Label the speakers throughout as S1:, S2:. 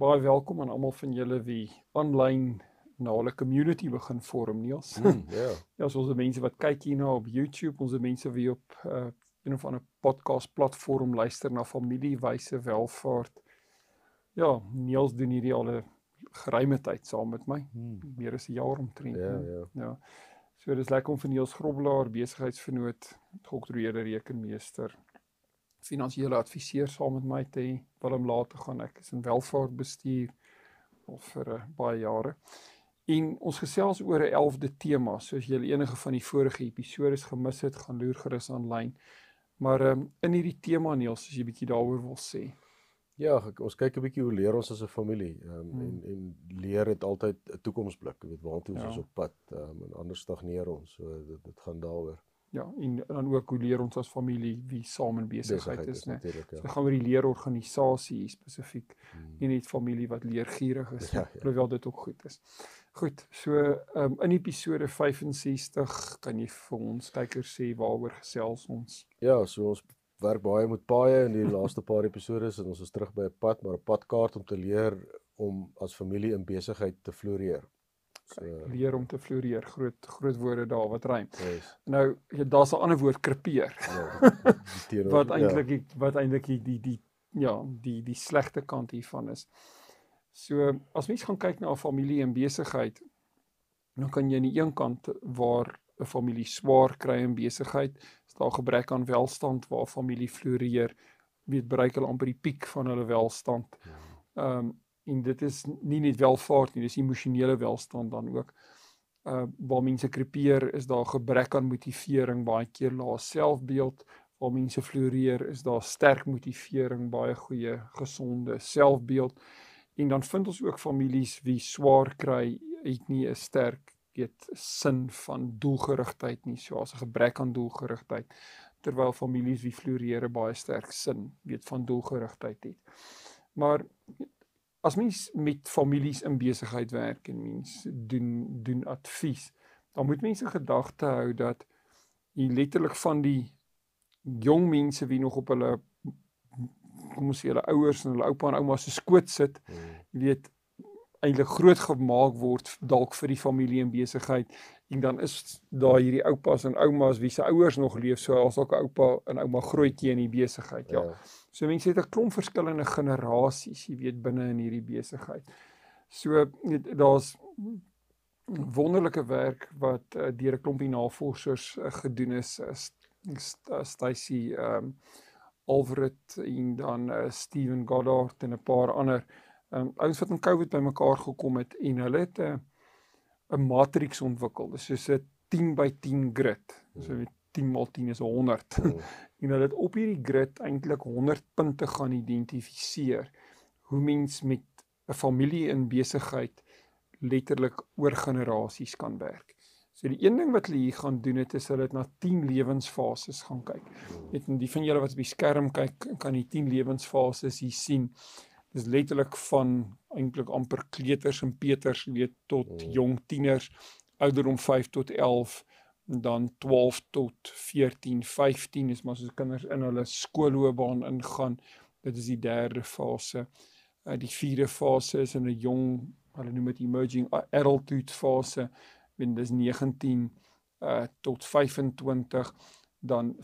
S1: Baie welkom aan almal van julle wie aanlyn na hulle community begin vorm, Niels.
S2: Mm, ja.
S1: ja, so ons mense wat kyk hierna op YouTube, ons mense wie op uh, een of ander podcast platform luister na familiewyse welvaart. Ja, Niels doen hierdie al 'n geruime tyd saam met my.
S2: Mm.
S1: Meer as 'n jaar omtrent.
S2: Ja, ja.
S1: Ja. So dis lekker om vir Niels Grobbelaar, besigheidsvernoot, geoktroeëerde rekenmeester, finansiële adviseur saam met my te. Willem later gaan ek is in welvaart bestuur al vir uh, baie jare. En ons gesels oor 'n 11de tema. So as jy enige van die vorige episode gemis het, gaan loer gerus aanlyn. Maar um, in hierdie tema Niels, as jy bietjie daaroor wil sê.
S2: Ja, ek, ons kyk 'n bietjie hoe leer ons as 'n familie. Ehm um,
S1: Hmm.
S2: en en leer het altyd 'n toekomsblik. Jy weet waartoe ons
S1: Ja.
S2: is op pad. Ehm um, en anders stagneer ons. So dit dit gaan daaroor.
S1: Ja, en dan ook hoe leer ons as familie wie saam in besigheid is, né?
S2: natuurlik,
S1: So
S2: ja.
S1: dit gaan oor die leerorganisasie spesifiek.
S2: Mm.
S1: nie net familie wat leergierig is
S2: Ja,
S1: nie,
S2: ja.
S1: alhoewel dit ook goed is. Goed, so um, in episode 65 kan jy vir ons kykers sê waaroor gesels ons.
S2: Ja, so ons werk baie met paaie in die laaste paar episodes en ons is terug by 'n pad, maar 'n padkaart om te leer om as familie in besigheid te floreer. So
S1: Leer om te floreer, groot groot woorde daar wat rym.
S2: yes,
S1: Nou, ja, daar's 'n ander woord krepeer
S2: ja,
S1: wat
S2: ja.
S1: eintlik die wat eintlik die, die die ja, die die slegte kant hiervan is. So as mens gaan kyk na 'n familie en besigheid, dan kan jy aan die een kant waar 'n familie swaar kry in besigheid, is daar gebrek aan welstand waar familie floreer, weet bereik hulle amper die piek van hulle welstand. Ehm um, en dit is nie net welvaart nie, dis emosionele welstand dan ook. Uh waar mense krepeer is daar gebrek aan motivering, baie keer lae selfbeeld. Waar mense floreer is daar sterk motivering, baie goeie gesonde selfbeeld. En dan vind ons ook families wie swaar kry, het nie 'n sterk weet sin van doelgerigtheid nie, so as 'n gebrek aan doelgerigtheid. Terwyl families wie floreer baie sterk sin weet van doelgerigtheid het. Maar as mens met families in besigheid werk en mens doen doen advies, dan moet mense gedagte hou dat jy letterlik van die jong mense wie nog op hulle kom ons sê hulle ouers en hulle oupa en ouma se skoot sit, jy weet eintlik groot gemaak word dalk vir die familie en besigheid en dan is daar hierdie oupas en oumas wie se ouers nog leef so as ook 'n oupa en ouma grootjie in die besigheid ja.
S2: Ja.
S1: So mense het 'n klomp verskillende generasies, jy weet binne in hierdie besigheid. So daar's wonderlike werk wat uh, deur 'n klompie navorsers uh, gedoen is. Uh, St Stacy um Alfred en dan uh, Steven Goddard en 'n paar ander um ouens wat in COVID bymekaar gekom het en hulle het 'n uh, 'n matriks ontwikkel. Dis soos 'n 10 by 10 grid. So weet 10 maal 10 is 100.
S2: Mm.
S1: en hulle het op hierdie grid eintlik 100 punte gaan identifiseer hoe mens met 'n familie in besigheid letterlik oor generasies kan werk. So die een ding wat hulle hier gaan doen het is hulle het na 10 lewensfases gaan kyk. Net en die van julle wat op die skerm kyk kan die 10 lewensfases hier sien. Dis letterlik van eintlik amper kleuters en peters weet tot
S2: Mm.
S1: jong tieners ouderdom 5 tot 11 en dan 12 tot 14, 15 is maar soos kinders in hulle skoolloopbaan ingaan. Dit is die derde fase. Uh, die vierde fase is in 'n jong, hulle noem dit emerging adulthood fase. Wen dis 19 uh tot 25 dan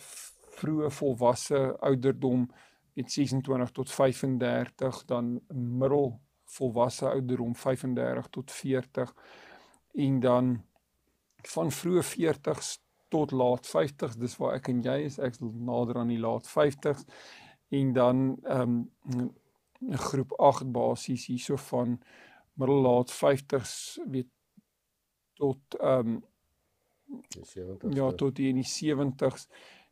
S1: vroeë volwasse ouderdom met 26 tot 35 dan middel volwasse ouderdom 35 tot 40 en dan van vroeë 40s tot laat 50s dis waar ek en jy is ek's nader aan die laat 50s en dan ehm um, groep 8 basies hierso van middellaat 50s weet tot ehm um,
S2: Die 70s.
S1: ja tot die in die 70s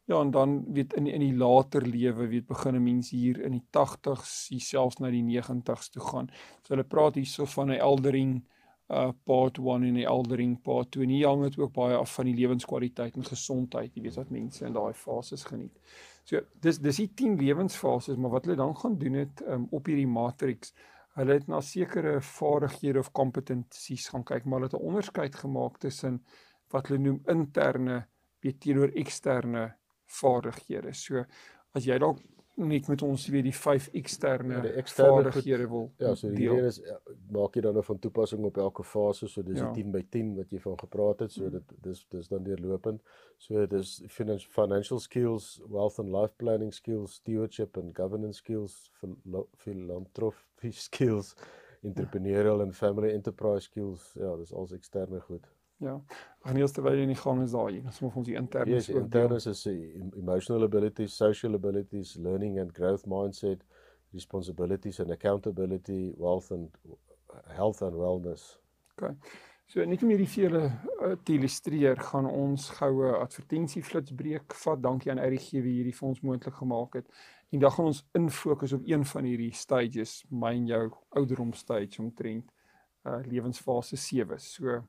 S1: Ja, en dan weet in in die later lewe weet begin 'n mens hier in die 80s, selfs na die 90s toe gaan. So hulle praat hierso van 'n eldering uh part 1 en die eldering part 2. En hier hang dit ook baie af van die lewenskwaliteit en gesondheid, jy weet wat mense in daai fases geniet. So dis dis die 10 lewensfases, maar wat hulle dan gaan doen het um, op hierdie matrix, hulle het na sekere vaardighede of kompetensies gaan kyk, maar hulle het 'n onderskeid gemaak tussen wat hulle noem interne teenoor eksterne vaardighede. So as jy dalk net met ons weer die vyf eksterne ja, vaardighede wil.
S2: Ja, so die een is ja, maak jy dan nou van toepassing op elke fase, so dis ja. die 10 by 10 wat jy van gepraat het, so dit dis dis dan deurlopend. So dis financial skills, wealth and life planning skills, stewardship and governance skills, philanthropy skills, entrepreneurial and family enterprise skills. Ja, dis alles eksterne goed.
S1: Ja. Gaan eers terwyl jy in die gang is daai, dan moet ons die interne
S2: yes, interne is emotional abilities, social abilities, learning and growth mindset, responsibilities and accountability, wealth and health and wellness.
S1: OK. So net om hierdie vir julle uh, te illustreer, gaan ons goue advertensieflits breek vat. Dankie aan RGG wie hierdie vir ons moontlik gemaak het. En dan gaan ons infokus op een van hierdie stages, my en jou ouderdom stage omtrent uh lewensfase 7. So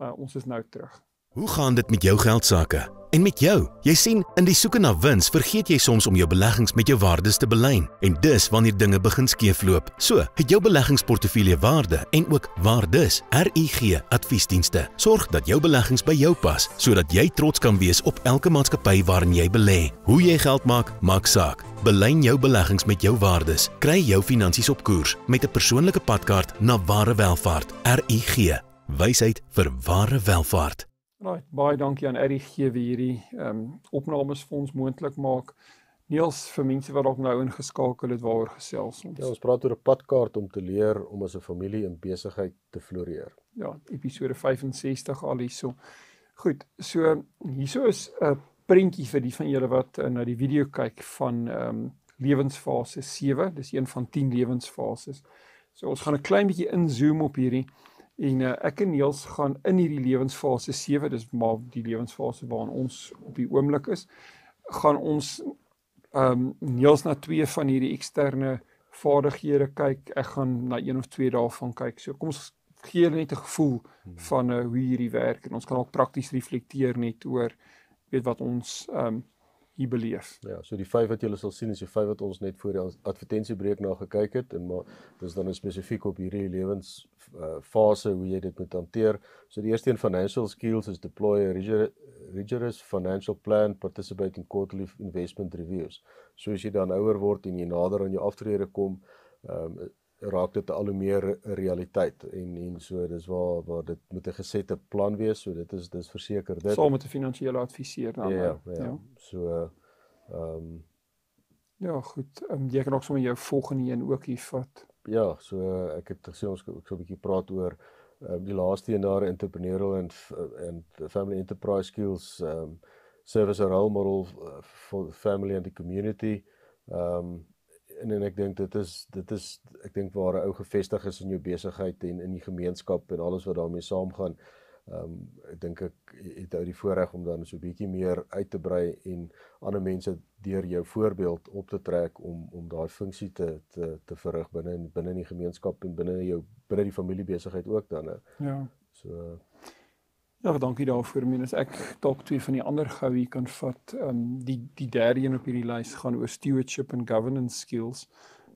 S1: uh, ons is nou terug.
S3: Hoe gaan dit met jou geld sake? En met jou? Jy sien, in die soeke na wins vergeet jy soms om jou beleggings met jou waardes te belyn. En dis wanneer dinge begin skeefloop. So, het jou beleggingsportefeulje waarde en ook waardes. RUG Adviesdienste sorg dat jou beleggings by jou pas, sodat jy trots kan wees op elke maatskappy waarin jy belê. Hoe jy geld maak, maak saak. Belyn jou beleggings met jou waardes. Kry jou finansies op koers met 'n persoonlike padkaart na ware welvaart. RUG wysheid vir ware welvaart.
S1: Right, baie dankie aan RGG vir hierdie ehm um, opnames vir ons moontlik maak. Niels vir mense wat dalk nou ingeskakel het waaroor gesels
S2: ons. Ja, ons praat oor 'n padkaart om te leer om as 'n familie in besigheid te floreer.
S1: Ja, episode 65 al hierso. Goed, so hierso is 'n prentjie vir die van julle wat uh, na die video kyk van ehm um, lewensfase 7. Dis een van 10 lewensfases. So ons gaan 'n klein bietjie inzoom op hierdie En uh, ek en Niels gaan in hierdie lewensfase 7, dis maar die lewensfase waarin ons op die oomblik is, gaan ons ehm um, Niels na twee van hierdie eksterne vaardighede kyk. Ek gaan na een of twee daarvan kyk. So kom ons gee net 'n gevoel hmm. van uh, hoe hierdie werk en ons kan ook prakties reflekteer net oor weet wat ons ehm um, hier beleef.
S2: Ja, so die vyf wat julle sal sien is die vyf wat ons net voor die advertensiebreek na gekyk het en maar dis dan spesifiek op hierdie lewens uh, fase hoe jy dit moet hanteer. So die eerste een financial skills is deploy a rigorous financial plan, participate in quarterly investment reviews. So as jy dan ouer word en jy nader aan jou aftrede kom, ehm um, raak dit al hoe meer realiteit. En en so dis waar waar dit moet 'n gesette plan wees. So dit is dis verseker dit.
S1: Saam met 'n finansiële adviseur
S2: dan ja, ja, ja. ja. so ehm um,
S1: ja goed. Um, jy kan ook sommer jou volgende een ook hier vat.
S2: Ja so ek het gesê ons ek so 'n bietjie praat oor um, die laaste een daar entrepreneurial en en family enterprise skills ehm um, service a role model uh, for family and the community. Ehm um, en en ek dink dit is dit is ek dink waar 'n ou gevestig is in jou besigheid en in die gemeenskap en alles wat daarmee saamgaan. Ehm um, ek dink ek het ou die voorreg om dan so 'n bietjie meer uit te brei en ander mense deur jou voorbeeld op te trek om om daai funksie te te te verrig binne binne in die gemeenskap en binne jou binne die familiebesigheid ook dan.
S1: Ja.
S2: So
S1: Ja, dankie daarvoor. Minus ek dalk twee van die ander gou hier kan vat. Ehm um, die die derde een op hierdie lys gaan oor stewardship and governance skills.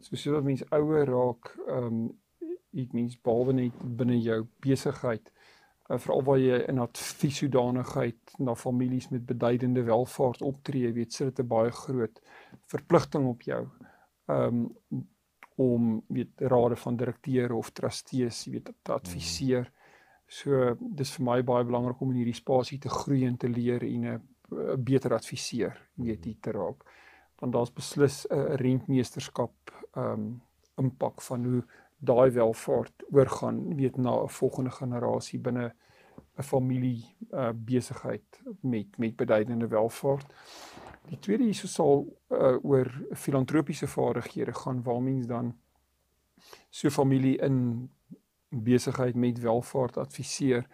S1: So sodat mense ouer raak, ehm um, ek mens behalwe net binne jou besigheid, uh, veral waar jy in advieshoedanigheid na families met beduidende welvaart optree, weet sit dit 'n baie groot verpligting op jou. Ehm um, om weet rade van direkteure of trustees, weet te adviseer. Hmm So dis vir my baie belangrik om in hierdie spasie te groei en te leer en 'n beter adviseur weet hier te raak. Want daar's beslis 'n rentmeesterskap ehm um, impak van hoe daai welvaart oorgaan weet na 'n volgende generasie binne 'n familie uh, besigheid met met beduidende welvaart. Die tweede hierso sal uh, oor filantropiese vaardighede gaan waar mens dan so familie in besigheid met welvaart adviseer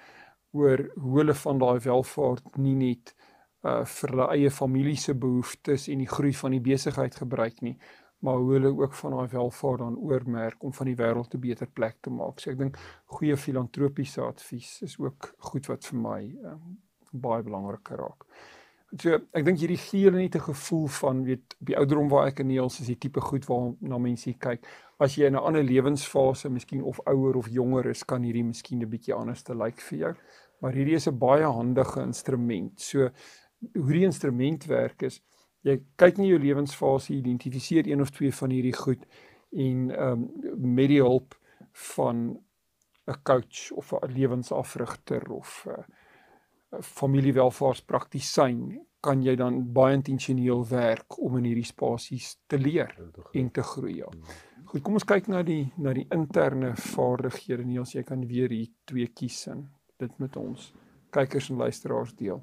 S1: oor hoe hulle van daai welvaart nie net uh vir hulle eie familie se behoeftes en die groei van die besigheid gebruik nie maar hoe hulle ook van daai welvaart dan oormerk om van die wêreld 'n beter plek te maak. So ek dink goeie filantropiese advies is ook goed wat vir my um, baie belangrik raak. So ek dink hierdie gee hulle net 'n gevoel van weet op die ouderdom waar ek in Niels is die tipe goed waarna mense kyk. As jy in 'n ander lewensfase, miskien of ouer of jonger is, kan hierdie miskien 'n bietjie anders te lyk vir jou. Maar hierdie is 'n baie handige instrument. So hoe die instrument werk is jy kyk na jou lewensfase, identifiseer een of twee van hierdie goed en ehm um, met die hulp van 'n coach of 'n lewensafrigter of 'n uh, familiewelvaartspraktisyn kan jy dan baie intentioneel werk om in hierdie spasies te leer en te groei. Ja. Hmm. Goed, kom ons kyk na die na die interne vaardighede. Nie as jy kan weer hier twee kies en dit met ons kykers en luisteraars deel.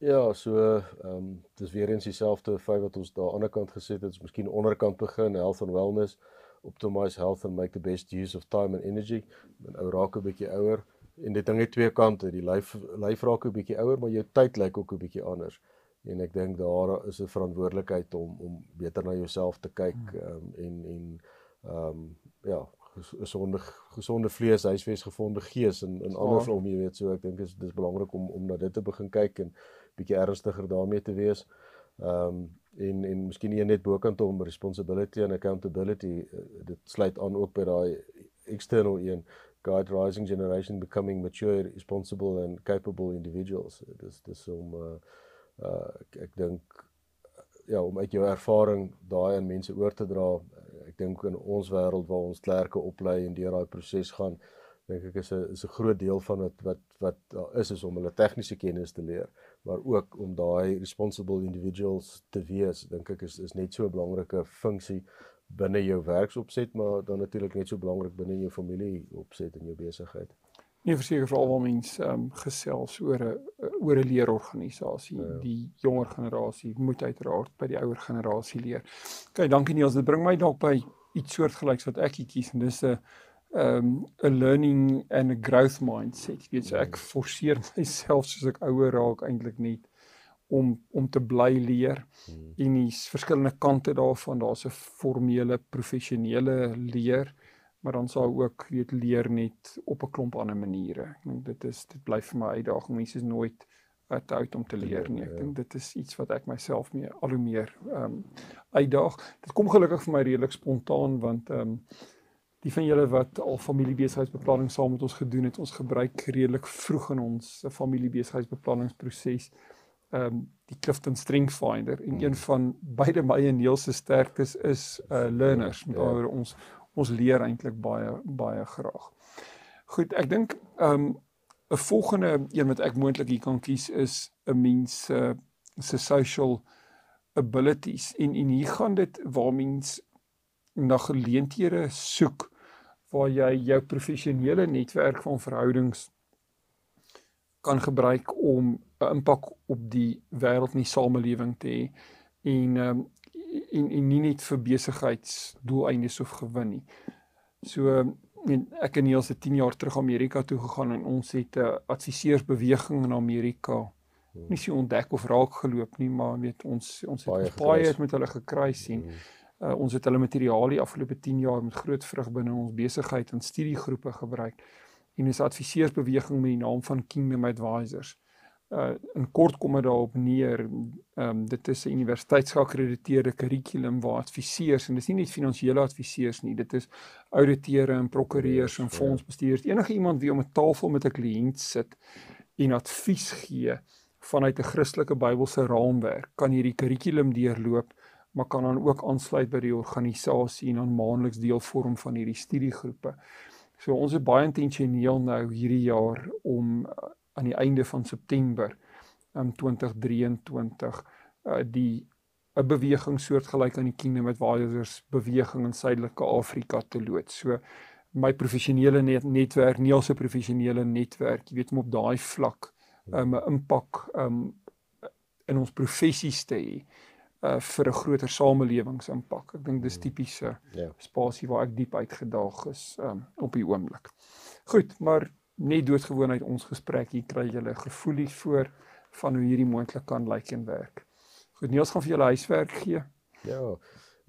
S2: Ja, so ehm um, dis weer eens dieselfde feit wat ons daar aan die ander kant gesit het, is miskien onderkant begin, health and wellness, optimize health and make the best use of time and energy. Men ou raak 'n bietjie ouer en dit ding het twee kante, die lyf lyf raak 'n bietjie ouer, maar jou tyd lyk ook 'n bietjie anders. En ek dink daar is 'n verantwoordelikheid om om beter na jouself te kyk hmm. um, en en ehm um, ja, gesonde gesonde vlees huisves gevonde gees en en andersom jy weet so ek dink dis dis belangrik om om na dit te begin kyk en bietjie ernstiger daarmee te wees. Ehm um, en en miskien nie net bokant om responsibility and accountability uh, dit sluit aan ook by daai external een guide rising generation becoming mature responsible and capable individuals. Dis dis om uh, uh ek dink ja om uit jou ervaring daai aan mense oor te dra. Ek dink in ons wêreld waar ons klerke oplei en deur daai proses gaan, dink ek is 'n is 'n groot deel van wat wat wat daar is is om hulle tegniese kennis te leer, maar ook om daai responsible individuals te wees, dink ek is is net so 'n belangrike funksie binne jou werksopset, maar dan natuurlik net so belangrik binne jou familie opset en jou besigheid.
S1: Nee, verseker vir almal mense ehm um, gesels oor 'n oor 'n leerorganisasie. Ja, ja. Die jonger generasie moet uiteraard by die ouer generasie leer. OK, dankie Niels. Dit bring my dalk by iets soortgelyks wat ek kies en dis 'n um 'n learning and a growth mindset. Jy weet so ek forceer myself soos ek ouer raak eintlik net om om te bly leer. Hmm. En dis verskillende kante daarvan. Daar's 'n formele professionele leer, maar dan sal ook weet leer net op 'n klomp ander maniere. Ek dink dit is dit bly vir my uitdaging. Mense is nooit te oud om te leer nie. Ek ja. dink dit is iets wat ek myself mee al hoe meer ehm um, uitdaag. Dit kom gelukkig vir my redelik spontaan want ehm um, die van julle wat al familiebesigheidsbeplanning saam met ons gedoen het, ons gebruik redelik vroeg in ons familiebesigheidsbeplanningsproses ehm um, die Clifton Strength Finder en een van beide my en Neil se sterktes is uh learners. Met ander ja. ons ons leer eintlik baie baie graag. Goed, ek dink ehm um, 'n volgende een wat ek moontlik hier kan kies is 'n mens se uh, se social abilities en en hier gaan dit waar mens na geleenthede soek waar jy jou professionele netwerk van verhoudings kan gebruik om 'n impak op die wêreld en die samelewing te hê en um, en en nie net vir besigheidsdoeleindes of gewin nie. So en ek en Niels het 10 jaar terug Amerika toe gegaan en ons het 'n adviseursbeweging in Amerika nie so ontdek of raak geloop nie, maar weet ons ons het baie het met hulle gekruis en mm. Uh, ons het hulle materiaal die afgelope 10 jaar met groot vrug binne ons besigheid en studiegroepe gebruik. En ons adviseursbeweging met die naam van Kingdom Advisors. Uh in kort kom dit daarop neer, ehm um, dit is 'n universiteitsgeakkrediteerde kurrikulum waar adviseurs en dis nie net finansiële adviseurs nie, dit is ouditeure en prokureurs en ja. fondsbestuurders, enige iemand wie om 'n tafel met 'n kliënt sit en advies gee vanuit 'n Christelike Bybelse raamwerk, kan hierdie kurrikulum deurloop maar kan dan ook aansluit by die organisasie en dan maandeliks deel vorm van hierdie studiegroepe. So ons is baie intentioneel nou hierdie jaar om uh, aan die einde van September um 2023 uh, die 'n beweging soortgelyk aan die Kingdom Advisors beweging in Suidelike Afrika te loods. So my professionele net, netwerk, al se professionele netwerk, jy weet om op daai vlak um 'n impak um in ons professies te hê uh vir 'n groter samelewingsimpak. Ek dink dis mm. tipiese yeah. Ja. spasie waar ek diep uitgedaag is um op die oomblik. Goed, maar net doodgewoon uit ons gesprek hier kry 'n gevoelie voor van hoe hierdie moontlik kan lyk en werk. Goed, Niels gaan vir julle huiswerk gee.
S2: Ja.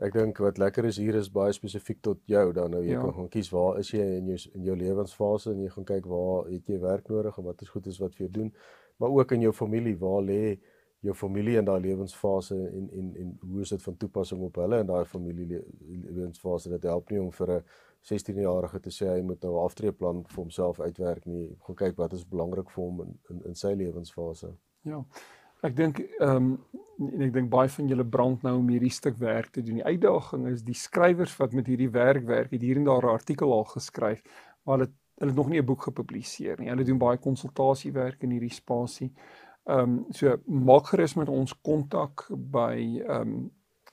S2: Ek dink wat lekker is hier is baie spesifiek tot jou dan nou jy ja. kan gaan kies waar is jy in jou in jou lewensfase en jy gaan kyk waar het jy werk nodig en wat is goed is wat vir jou doen maar ook in jou familie waar lê jou familie in daai lewensfase en en en hoe is dit van toepassing op hulle in daai familie lewensfase dit help nie om vir 'n 16-jarige te sê hy moet nou 'n aftreeplan vir homself uitwerk nie gaan kyk wat is belangrik vir hom in in, in sy lewensfase
S1: ja Ek dink ehm um, en ek dink baie van julle brand nou om hierdie stuk werk te doen. Die uitdaging is die skrywers wat met hierdie werk werk, het hier en daar 'n artikel al geskryf, maar hulle hulle het nog nie 'n boek gepubliseer nie. Hulle doen baie konsultasiewerk in hierdie spasie. Ehm um, so maak gerus met ons kontak by ehm um,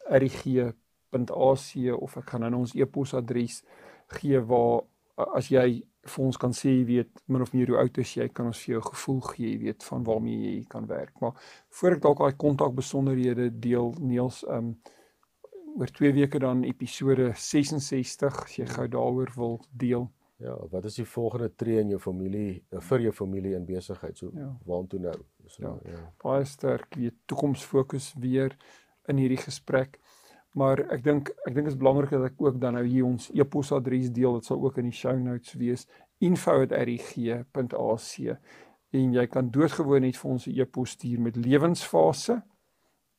S1: rig.ac of ek gaan nou ons e-posadres gee waar as jy vir ons kan sê jy weet min of meer hoe oud is jy kan ons vir jou gevoel gee jy weet van waarmee jy kan werk. Maar voor ek dalk daai kontak besonderhede deel Niels um oor 2 weke dan episode 66 as jy gou daaroor wil deel
S2: ja wat is die volgende tree in jou familie eh, vir jou familie in besigheid so ja. waartoe nou
S1: so, ja. ja baie sterk weet toekomsfokus weer in hierdie gesprek Maar ek dink ek dink dit is belangrik dat ek ook dan nou hier ons e-posadres deel. Dit sal ook in die show notes wees info@rig.ac en jy kan doodgewoon net vir ons 'n e-pos stuur met lewensfase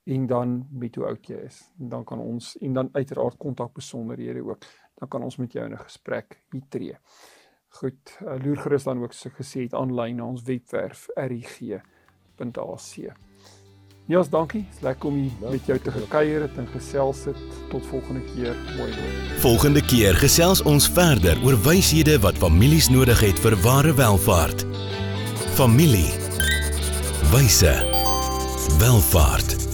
S1: en dan met hoe oud jy is. En dan kan ons en dan uiteraard kontak besonderhede ook. Dan kan ons met jou in 'n gesprek hier tree. Goed, uh, loer gerus dan ook so gesê het aanlyn na ons webwerf rig.ac. Niels, dankie. Dis lekker om hier ja, met jou te gekuier het en gesels het. Tot volgende keer. Mooi loop.
S3: Volgende keer gesels ons verder oor wyshede wat families nodig het vir ware welvaart. Familie. Wyse. Welvaart.